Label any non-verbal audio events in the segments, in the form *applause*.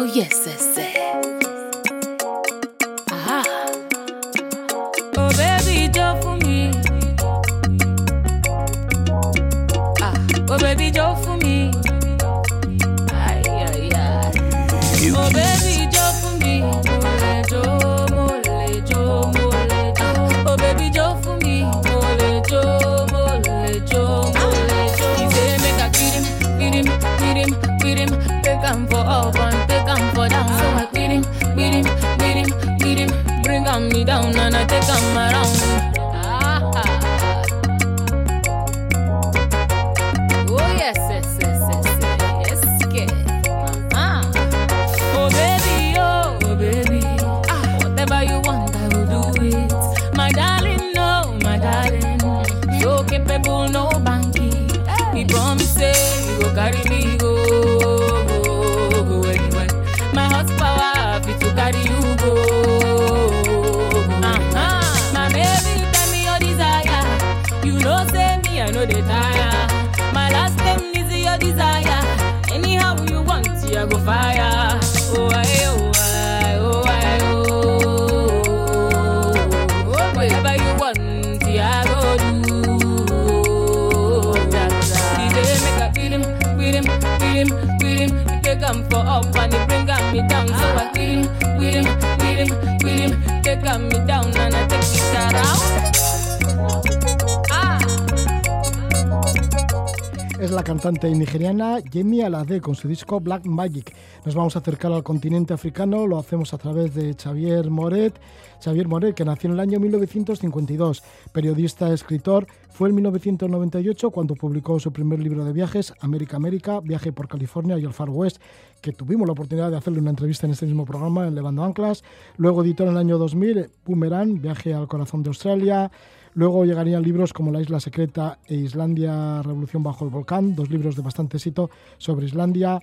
Oh yes, yes, yes. Ah. Oh baby, jó fún mi. Ah. Oh baby, jó fún mi. Ay, ay, ay. Oh baby, down and I take am around. Cantante nigeriana Yemi Alade con su disco Black Magic. Nos vamos a acercar al continente africano, lo hacemos a través de Xavier Moret. Xavier Moret, que nació en el año 1952, periodista, escritor, fue en 1998 cuando publicó su primer libro de viajes, América América, Viaje por California y el Far West, que tuvimos la oportunidad de hacerle una entrevista en este mismo programa en Levando Anclas. Luego editó en el año 2000 Boomerang, Viaje al Corazón de Australia. Luego llegarían libros como La Isla Secreta e Islandia, Revolución bajo el Volcán, dos libros de bastante éxito sobre Islandia.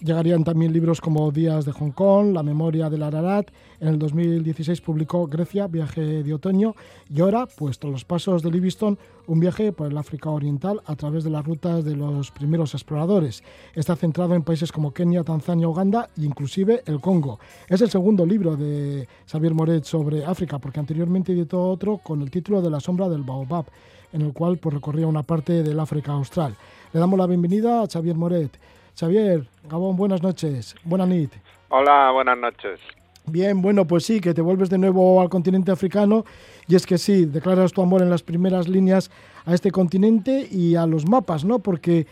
Llegarían también libros como Días de Hong Kong, La memoria del Ararat. En el 2016 publicó Grecia, Viaje de Otoño. Y ahora, pues tras los pasos de Livingstone, un viaje por el África Oriental a través de las rutas de los primeros exploradores. Está centrado en países como Kenia, Tanzania, Uganda e inclusive el Congo. Es el segundo libro de Xavier Moret sobre África, porque anteriormente editó otro con el título de La sombra del Baobab, en el cual pues, recorría una parte del África Austral. Le damos la bienvenida a Xavier Moret. Xavier, Gabón, buenas noches. Buenas nit. Hola, buenas noches. Bien, bueno, pues sí, que te vuelves de nuevo al continente africano y es que sí, declaras tu amor en las primeras líneas a este continente y a los mapas, ¿no? Porque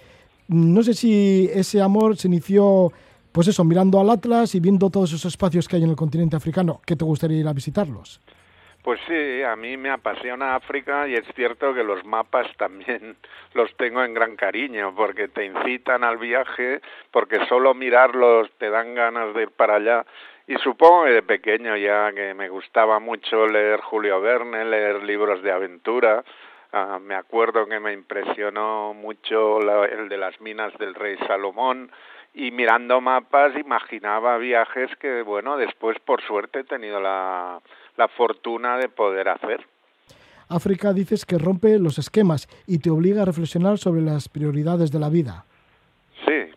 no sé si ese amor se inició, pues eso, mirando al Atlas y viendo todos esos espacios que hay en el continente africano, que te gustaría ir a visitarlos. Pues sí, a mí me apasiona África y es cierto que los mapas *laughs* también los tengo en gran cariño porque te incitan al viaje, porque solo mirarlos te dan ganas de ir para allá. Y supongo que de pequeño ya que me gustaba mucho leer Julio Verne, leer libros de aventura. Ah, me acuerdo que me impresionó mucho la- el de las minas del rey Salomón y mirando mapas imaginaba viajes que, bueno, después por suerte he tenido la, la fortuna de poder hacer. África dices que rompe los esquemas y te obliga a reflexionar sobre las prioridades de la vida. Sí,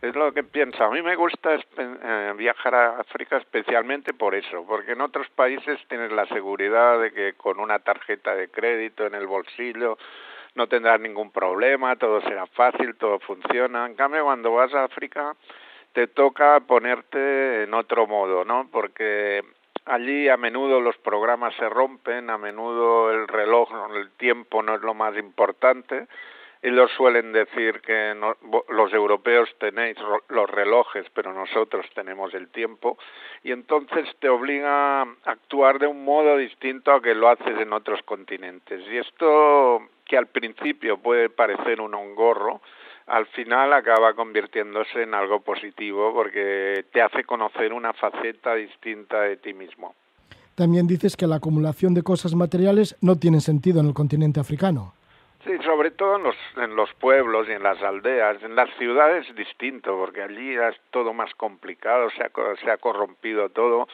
es lo que pienso. A mí me gusta eh, viajar a África especialmente por eso, porque en otros países tienes la seguridad de que con una tarjeta de crédito en el bolsillo no tendrás ningún problema, todo será fácil, todo funciona. En cambio, cuando vas a África te toca ponerte en otro modo, ¿no? Porque allí a menudo los programas se rompen, a menudo el reloj, el tiempo no es lo más importante. Ellos suelen decir que no- los europeos tenéis los relojes, pero nosotros tenemos el tiempo, y entonces te obliga a actuar de un modo distinto a que lo haces en otros continentes. Y esto, que al principio puede parecer un engorro, al final acaba convirtiéndose en algo positivo porque te hace conocer una faceta distinta de ti mismo. También dices que la acumulación de cosas materiales no tiene sentido en el continente africano. Sí, sobre todo en los, en los pueblos y en las aldeas. En las ciudades es distinto, porque allí es todo más complicado, se ha, se ha corrompido todo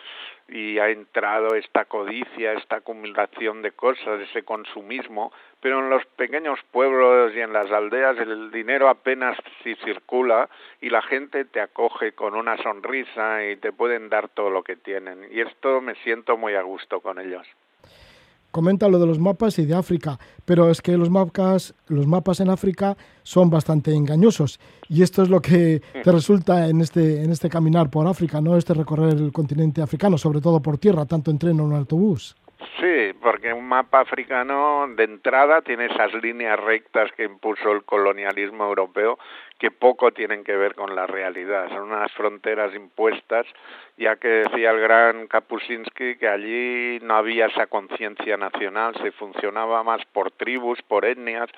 y ha entrado esta codicia, esta acumulación de cosas, ese consumismo, pero en los pequeños pueblos y en las aldeas el dinero apenas si circula y la gente te acoge con una sonrisa y te pueden dar todo lo que tienen. Y esto me siento muy a gusto con ellos comenta lo de los mapas y de África, pero es que los mapas, los mapas en África son bastante engañosos y esto es lo que te resulta en este, en este caminar por África, ¿no? Este recorrer el continente africano, sobre todo por tierra, tanto en tren o en autobús. Sí, porque un mapa africano de entrada tiene esas líneas rectas que impuso el colonialismo europeo que poco tienen que ver con la realidad. Son unas fronteras impuestas, ya que decía el gran Kapuscinski que allí no había esa conciencia nacional, se funcionaba más por tribus, por etnias,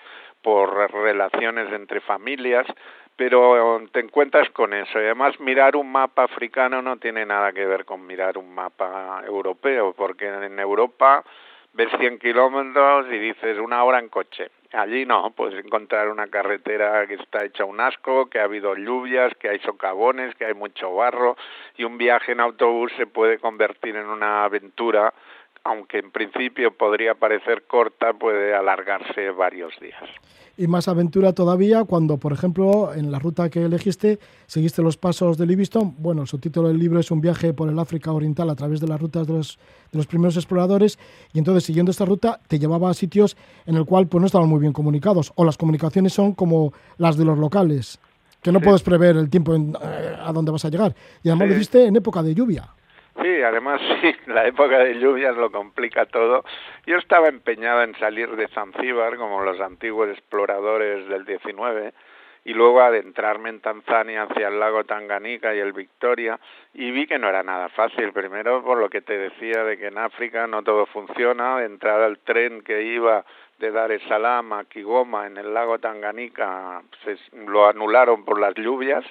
por relaciones entre familias, pero te encuentras con eso. Y además mirar un mapa africano no tiene nada que ver con mirar un mapa europeo, porque en Europa ves 100 kilómetros y dices una hora en coche. Allí no, puedes encontrar una carretera que está hecha un asco, que ha habido lluvias, que hay socavones, que hay mucho barro y un viaje en autobús se puede convertir en una aventura, aunque en principio podría parecer corta, puede alargarse varios días y más aventura todavía cuando, por ejemplo, en la ruta que elegiste, seguiste los pasos de Livingstone. Bueno, el subtítulo del libro es un viaje por el África Oriental a través de las rutas de los, de los primeros exploradores y entonces siguiendo esta ruta te llevaba a sitios en el cual pues no estaban muy bien comunicados o las comunicaciones son como las de los locales, que no puedes prever el tiempo en, eh, a dónde vas a llegar. Y además lo hiciste en época de lluvia. Sí, además *laughs* sí, la época de lluvias lo complica todo. Yo estaba empeñado en salir de Zanzíbar, como los antiguos exploradores del 19, y luego adentrarme en Tanzania hacia el lago Tanganica y el Victoria, y vi que no era nada fácil. Primero, por lo que te decía de que en África no todo funciona, entrar al tren que iba de Dar es Salaam a Kigoma en el lago Tanganica se, lo anularon por las lluvias.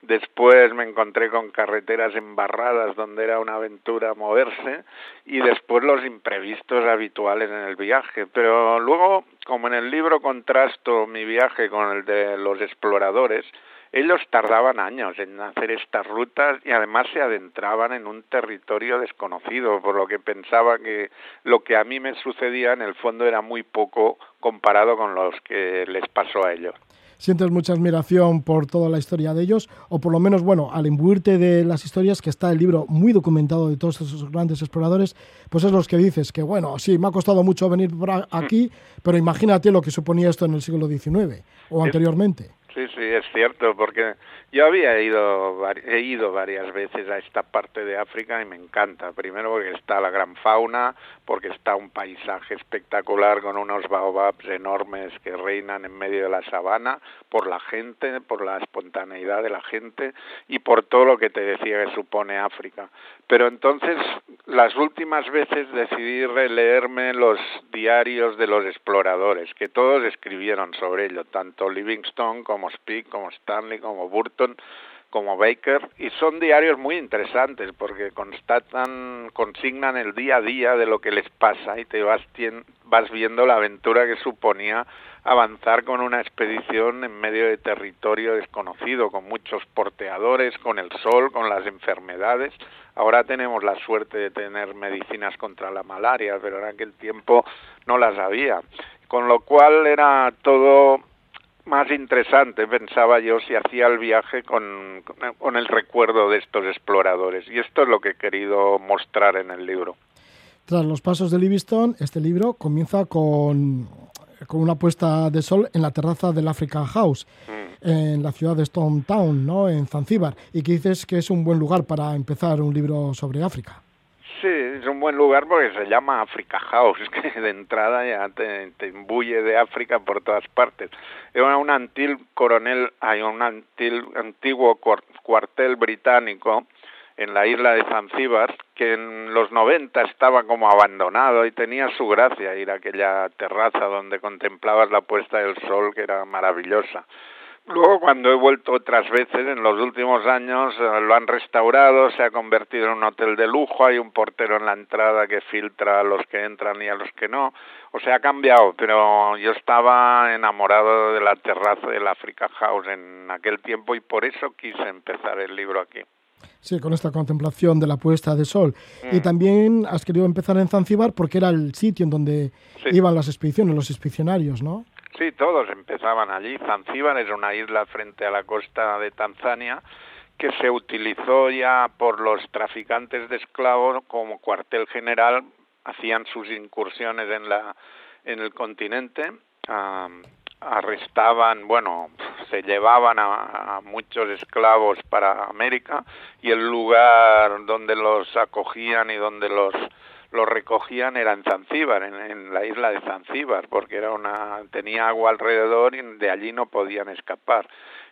Después me encontré con carreteras embarradas donde era una aventura moverse y después los imprevistos habituales en el viaje. Pero luego, como en el libro contrasto mi viaje con el de los exploradores, ellos tardaban años en hacer estas rutas y además se adentraban en un territorio desconocido, por lo que pensaba que lo que a mí me sucedía en el fondo era muy poco comparado con los que les pasó a ellos. Sientes mucha admiración por toda la historia de ellos, o por lo menos, bueno, al imbuirte de las historias, que está el libro muy documentado de todos esos grandes exploradores, pues es los que dices que, bueno, sí, me ha costado mucho venir aquí, pero imagínate lo que suponía esto en el siglo XIX o anteriormente. Sí, sí, es cierto, porque yo había ido, he ido varias veces a esta parte de África y me encanta. Primero porque está la gran fauna, porque está un paisaje espectacular con unos baobabs enormes que reinan en medio de la sabana, por la gente, por la espontaneidad de la gente y por todo lo que te decía que supone África. Pero entonces, las últimas veces decidí releerme los diarios de los exploradores, que todos escribieron sobre ello, tanto Livingstone como Speak, como Stanley, como Burton, como Baker, y son diarios muy interesantes porque constatan, consignan el día a día de lo que les pasa y te vas, vas viendo la aventura que suponía avanzar con una expedición en medio de territorio desconocido, con muchos porteadores, con el sol, con las enfermedades. Ahora tenemos la suerte de tener medicinas contra la malaria, pero en aquel tiempo no las había. Con lo cual era todo más interesante, pensaba yo, si hacía el viaje con, con el recuerdo de estos exploradores. Y esto es lo que he querido mostrar en el libro. Tras los pasos de Livingstone, este libro comienza con, con una puesta de sol en la terraza del African House, mm. en la ciudad de Stone Town, ¿no? en Zanzíbar, y que dices que es un buen lugar para empezar un libro sobre África. Sí, es un buen lugar porque se llama Africa House, *laughs* que de entrada ya te, te imbuye de África por todas partes. Era un antil coronel, hay un antil, antiguo cuartel británico en la isla de Zanzíbar, que en los 90 estaba como abandonado y tenía su gracia ir a aquella terraza donde contemplabas la puesta del sol, que era maravillosa Luego, cuando he vuelto otras veces, en los últimos años, eh, lo han restaurado, se ha convertido en un hotel de lujo, hay un portero en la entrada que filtra a los que entran y a los que no. O sea, ha cambiado, pero yo estaba enamorado de la terraza del Africa House en aquel tiempo y por eso quise empezar el libro aquí. Sí, con esta contemplación de la puesta de sol. Y mm. también has querido empezar en Zanzíbar porque era el sitio en donde iban las expediciones, los expedicionarios, ¿no? Sí, todos empezaban allí. Zanzíbar es una isla frente a la costa de Tanzania que se utilizó ya por los traficantes de esclavos como cuartel general. Hacían sus incursiones en la en el continente. Arrestaban, bueno, se llevaban a, muchos esclavos para América y el lugar donde los acogían y donde los lo recogían era en Zanzíbar, en, la isla de Zanzíbar, porque era una tenía agua alrededor y de allí no podían escapar.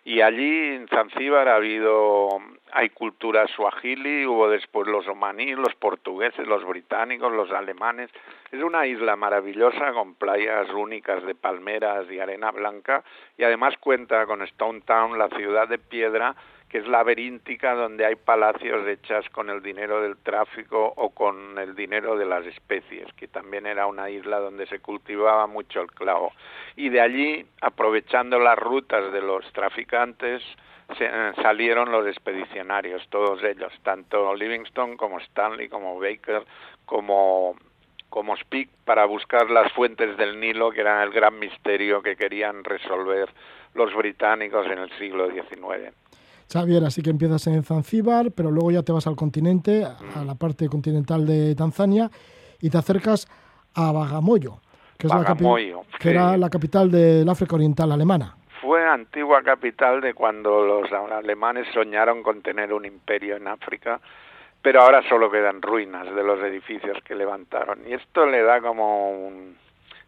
Y allí en Zanzíbar ha habido hay cultura suajili, hubo después los omaníes, los portugueses, los británicos, los alemanes. Es una isla maravillosa con playas únicas de palmeras y arena blanca y además cuenta con Stone Town, la ciudad de piedra que es laberíntica donde hay palacios hechas con el dinero del tráfico o con el dinero de las especies, que también era una isla donde se cultivaba mucho el clavo. Y de allí, aprovechando las rutas de los traficantes, eh, salieron los expedicionarios, todos ellos, tanto Livingstone como Stanley, como Baker, como como Speak para buscar las fuentes del Nilo, que eran el gran misterio que querían resolver los británicos en el siglo XIX. Xavier, así que empiezas en Zanzíbar, pero luego ya te vas al continente, a la parte continental de Tanzania, y te acercas a Bagamoyo, que, es la que era la capital del África Oriental alemana. Fue antigua capital de cuando los alemanes soñaron con tener un imperio en África, pero ahora solo quedan ruinas de los edificios que levantaron. Y esto le da como un,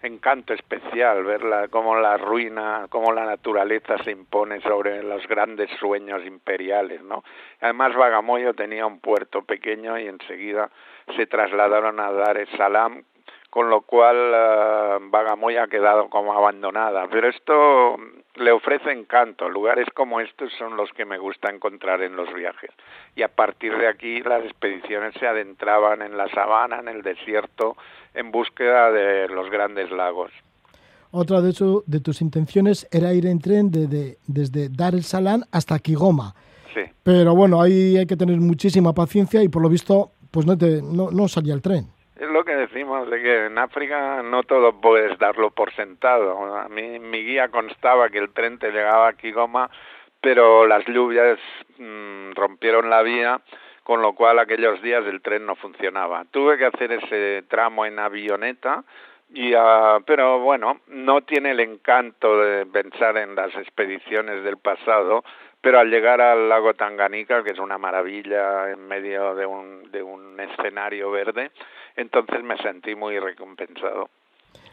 encanto especial verla cómo la ruina, cómo la naturaleza se impone sobre los grandes sueños imperiales, ¿no? Además Bagamoyo tenía un puerto pequeño y enseguida se trasladaron a Dar es Salaam, con lo cual uh, Bagamoyo ha quedado como abandonada. Pero esto le ofrece encanto. Lugares como estos son los que me gusta encontrar en los viajes. Y a partir de aquí las expediciones se adentraban en la sabana, en el desierto, en búsqueda de los grandes lagos. Otra de, hecho, de tus intenciones era ir en tren de, desde Dar el Salaam hasta Kigoma. Sí. Pero bueno, ahí hay que tener muchísima paciencia y por lo visto pues no, te, no, no salía el tren. Es lo que decimos de que en África no todo puedes darlo por sentado. A mí mi guía constaba que el tren te llegaba a Kigoma, pero las lluvias mm, rompieron la vía, con lo cual aquellos días el tren no funcionaba. Tuve que hacer ese tramo en avioneta, y, uh, pero bueno, no tiene el encanto de pensar en las expediciones del pasado, pero al llegar al lago Tanganica, que es una maravilla en medio de un, de un escenario verde, entonces me sentí muy recompensado.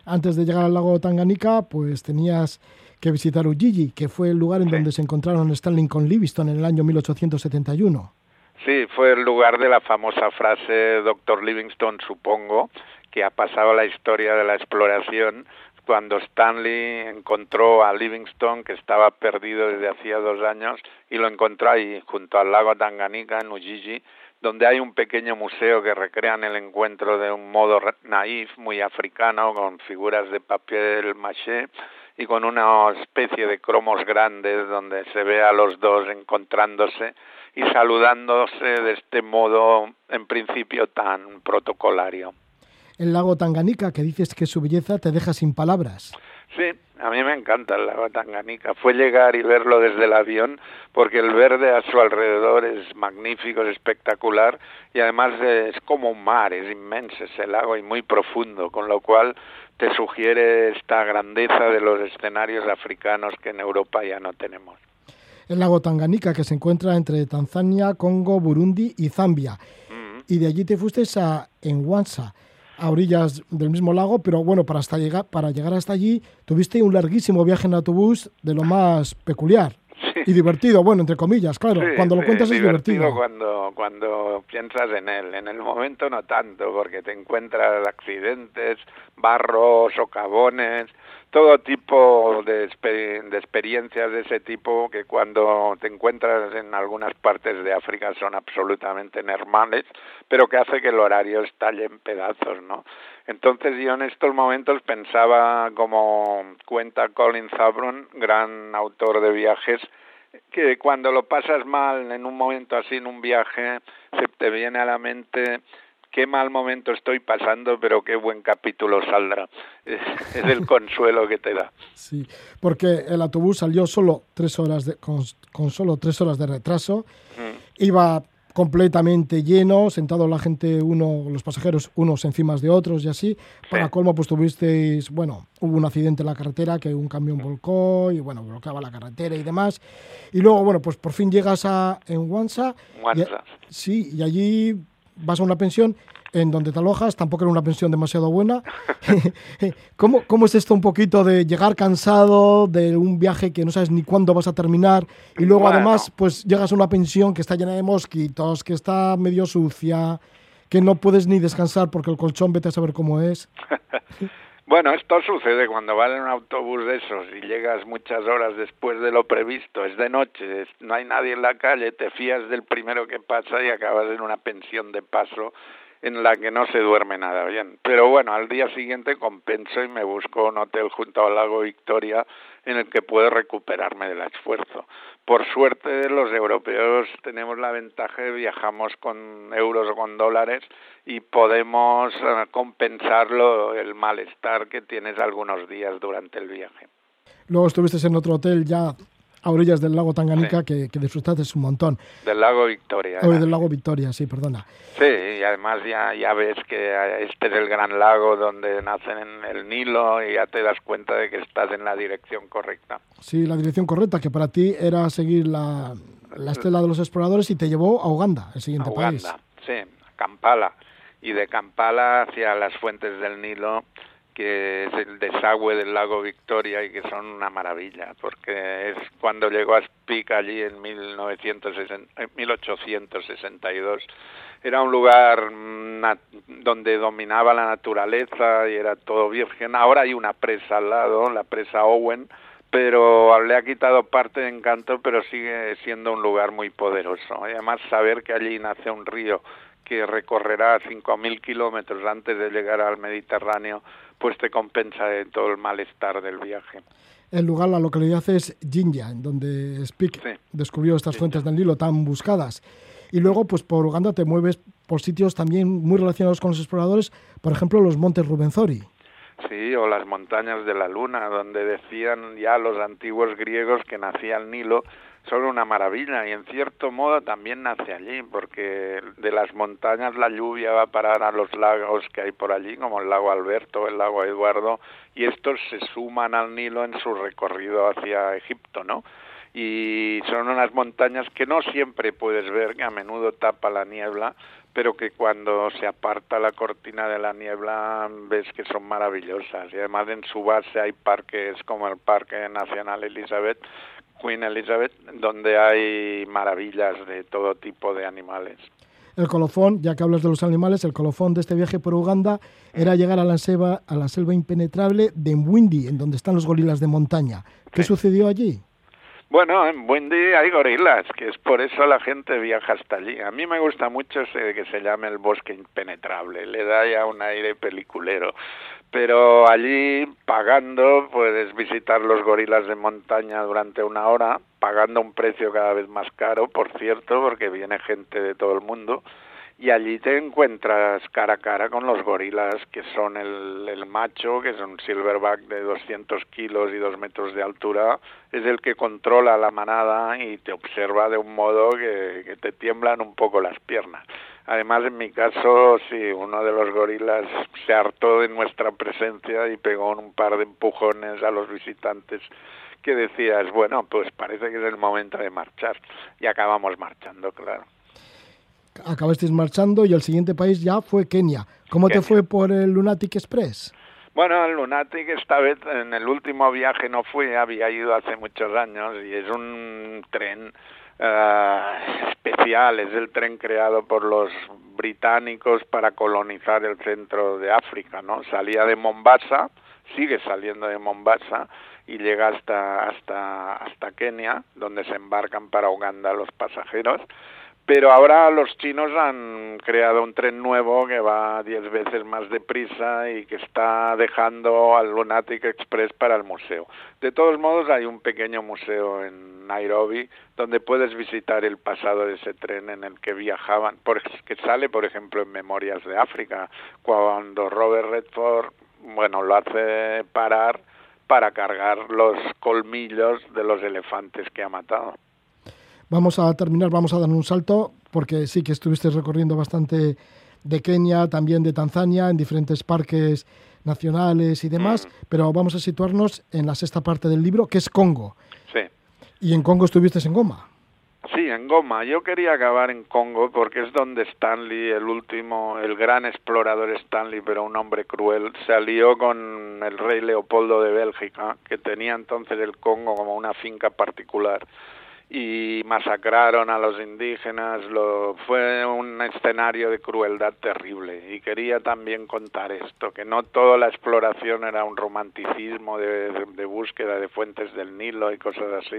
Antes de llegar al lago Tanganica, pues tenías que visitar Ujiji, que fue el lugar en donde se encontraron Stanley con Livingstone en el año 1871. Sí, fue el lugar de la famosa frase Doctor Livingstone, supongo, que ha pasado la historia de la exploración cuando Stanley encontró a Livingstone, que estaba perdido desde hacía dos años, y lo encontró ahí, junto al lago Tanganica, en Ujiji, donde hay un pequeño museo que recrean el encuentro de un modo naif, muy africano, con figuras de papel maché y con una especie de cromos grandes donde se ve a los dos encontrándose y saludándose de este modo en principio tan protocolario. El lago Tanganica, que dices que su belleza te deja sin palabras. Sí, a mí me encanta el lago Tanganica. Fue llegar y verlo desde el avión porque el verde a su alrededor es magnífico, es espectacular y además es como un mar, es inmenso ese lago y muy profundo, con lo cual te sugiere esta grandeza de los escenarios africanos que en Europa ya no tenemos. El lago Tanganica que se encuentra entre Tanzania, Congo, Burundi y Zambia. Y de allí te fuiste a Enwansa a orillas del mismo lago, pero bueno, para, hasta llegar, para llegar hasta allí tuviste un larguísimo viaje en autobús de lo más peculiar. Y divertido, bueno, entre comillas, claro. cuando lo cuentas es divertido. Cuando, cuando piensas en él. En el momento no tanto, porque te encuentras accidentes, barros, socavones, todo tipo de, de, experiencias de ese tipo que cuando te encuentras en algunas partes de África son absolutamente normales, pero que hace que el horario estalle en pedazos, ¿no? Entonces yo en estos momentos pensaba, como cuenta Colin Zabron, gran autor de viajes, que cuando lo pasas mal en un momento así en un viaje, se te viene a la mente qué mal momento estoy pasando, pero qué buen capítulo saldrá. *laughs* Es, el *laughs* consuelo que te da. Sí, porque el autobús salió solo tres horas de, con, solo tres horas de retraso. Mm. Iba completamente lleno, sentado la gente, uno, los pasajeros, unos encima de otros y así. Para colmo, pues tuvisteis, bueno, hubo un accidente en la carretera que un camión volcó y, bueno, bloqueaba la carretera y demás. Y luego, bueno, pues por fin llegas a en Wansa. sí, y allí vas a una pensión en donde te alojas, tampoco era una pensión demasiado buena. *laughs* ¿Cómo, ¿Cómo es esto un poquito de llegar cansado de un viaje que no sabes ni cuándo vas a terminar y luego además pues llegas a una pensión que está llena de mosquitos, que está medio sucia, que no puedes ni descansar porque el colchón vete a saber cómo es? *laughs* Bueno, esto sucede cuando vas en un autobús de esos y llegas muchas horas después de lo previsto, es de noche, no hay nadie en la calle, te fías del primero que pasa y acabas en una pensión de paso en la que no se duerme nada bien. Pero bueno, al día siguiente compenso y me busco un hotel junto al lago Victoria en el que puedo recuperarme del esfuerzo. Por suerte los europeos tenemos la ventaja de viajamos con euros o con dólares y podemos eh, compensarlo el malestar que tienes algunos días durante el viaje. Luego estuviste en otro hotel ya a orillas del lago Tanganica que, que, disfrutaste un montón. Del lago Victoria. Oh, del lago Victoria, sí, perdona. Sí, y además ya, ya ves que este es el gran lago donde nacen en el Nilo y ya te das cuenta de que estás en la dirección correcta. Sí, la dirección correcta, que para ti era seguir la, la estela de los exploradores y te llevó a Uganda, el siguiente país. Uganda, sí, a Kampala. Y de Kampala hacia las fuentes del Nilo que es el desagüe del lago Victoria y que son una maravilla, porque es cuando llegó a Spik allí en 1960, 1862. Era un lugar donde dominaba la naturaleza y era todo virgen. Ahora hay una presa al lado, la presa Owen, pero le ha quitado parte de encanto, pero sigue siendo un lugar muy poderoso. Y además saber que allí nace un río que recorrerá 5.000 kilómetros antes de llegar al Mediterráneo, pues te compensa de todo el malestar del viaje. El lugar, la localidad es Jinja, en donde Spik descubrió estas fuentes del Nilo tan buscadas. Y luego, pues por Uganda te mueves por sitios también muy relacionados con los exploradores, por ejemplo, los montes Rubenzori. Sí, o las montañas de la luna, donde decían ya los antiguos griegos que nacía el Nilo son una maravilla y en cierto modo también nace allí porque de las montañas la lluvia va a parar a los lagos que hay por allí como el lago Alberto, el lago Eduardo y estos se suman al Nilo en su recorrido hacia Egipto, ¿no? Y son unas montañas que no siempre puedes ver, que a menudo tapa la niebla, pero que cuando se aparta la cortina de la niebla ves que son maravillosas. Y además en su base hay parques como el Parque Nacional Elizabeth, Queen Elizabeth, donde hay maravillas de todo tipo de animales. El colofón, ya que hablas de los animales, el colofón de este viaje por Uganda era llegar a la selva, a la selva impenetrable de Mwindi, en donde están los gorilas de montaña. ¿Qué sucedió allí? Bueno, en Mwindi hay gorilas, que es por eso la gente viaja hasta allí. A mí me gusta mucho ese que se llame el bosque impenetrable, le da ya un aire peliculero pero allí pagando puedes visitar los gorilas de montaña durante una hora, pagando un precio cada vez más caro, por cierto, porque viene gente de todo el mundo, y allí te encuentras cara a cara con los gorilas, que son el, el macho, que es un silverback de 200 kilos y 2 metros de altura, es el que controla la manada y te observa de un modo que, te tiemblan un poco las piernas. Además, en mi caso, sí, uno de los gorilas se hartó de nuestra presencia y pegó un par de empujones a los visitantes que decías, bueno, pues parece que es el momento de marchar. Y acabamos marchando, claro. Acabasteis marchando y el siguiente país ya fue Kenia. ¿Cómo te fue por el Lunatic Express? Bueno, el Lunatic esta vez en el último viaje no fui, había ido hace muchos años y es un tren eh, especial, es el tren creado por los británicos para colonizar el centro de África, ¿no? Salía de Mombasa, sigue saliendo de Mombasa y llega hasta hasta hasta Kenia, donde se embarcan para Uganda los pasajeros pero ahora los chinos han creado un tren nuevo que va diez veces más deprisa y que está dejando al Lunatic Express para el museo. De todos modos, hay un pequeño museo en Nairobi donde puedes visitar el pasado de ese tren en el que viajaban, que sale, por ejemplo, en Memorias de África, cuando Robert Redford, bueno, lo hace parar para cargar los colmillos de los elefantes que ha matado. Vamos a terminar, vamos a dar un salto, porque sí que estuviste recorriendo bastante de Kenia, también de Tanzania, en diferentes parques nacionales y demás, mm. pero vamos a situarnos en la sexta parte del libro, que es Congo. Sí. ¿Y en Congo estuviste en Goma? Sí, en Goma. Yo quería acabar en Congo porque es donde Stanley, el último, el gran explorador Stanley, pero un hombre cruel, se alió con el rey Leopoldo de Bélgica, que tenía entonces el Congo como una finca particular y masacraron a los indígenas, lo, fue un escenario de crueldad terrible y quería también contar esto, que no toda la exploración era un romanticismo de, búsqueda de fuentes del Nilo y cosas así,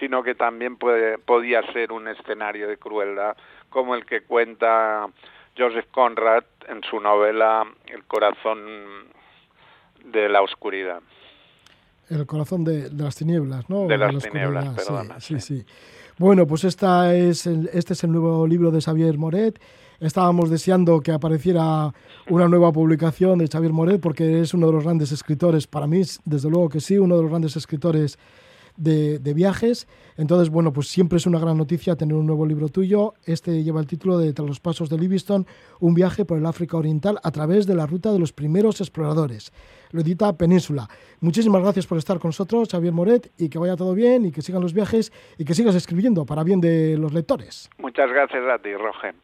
sino que también puede, podía ser un escenario de crueldad como el que cuenta Joseph Conrad en su novela El corazón de la oscuridad. El corazón de, las tinieblas, ¿no? De las tinieblas, perdona. Sí, sí, Bueno, pues esta es este es el nuevo libro de Xavier Moret. Estábamos deseando que apareciera una nueva publicación de Xavier Moret porque es uno de los grandes escritores, para mí, desde luego que sí, uno de los grandes escritores de, viajes. Entonces, bueno, pues siempre es una gran noticia tener un nuevo libro tuyo. Este lleva el título de Tras los pasos de Livingston, un viaje por el África Oriental a través de la ruta de los primeros exploradores. Lo edita Península. Muchísimas gracias por estar con nosotros, Xavier Moret, y que vaya todo bien y que sigan los viajes y que sigas escribiendo para bien de los lectores. Muchas gracias a ti, Roger.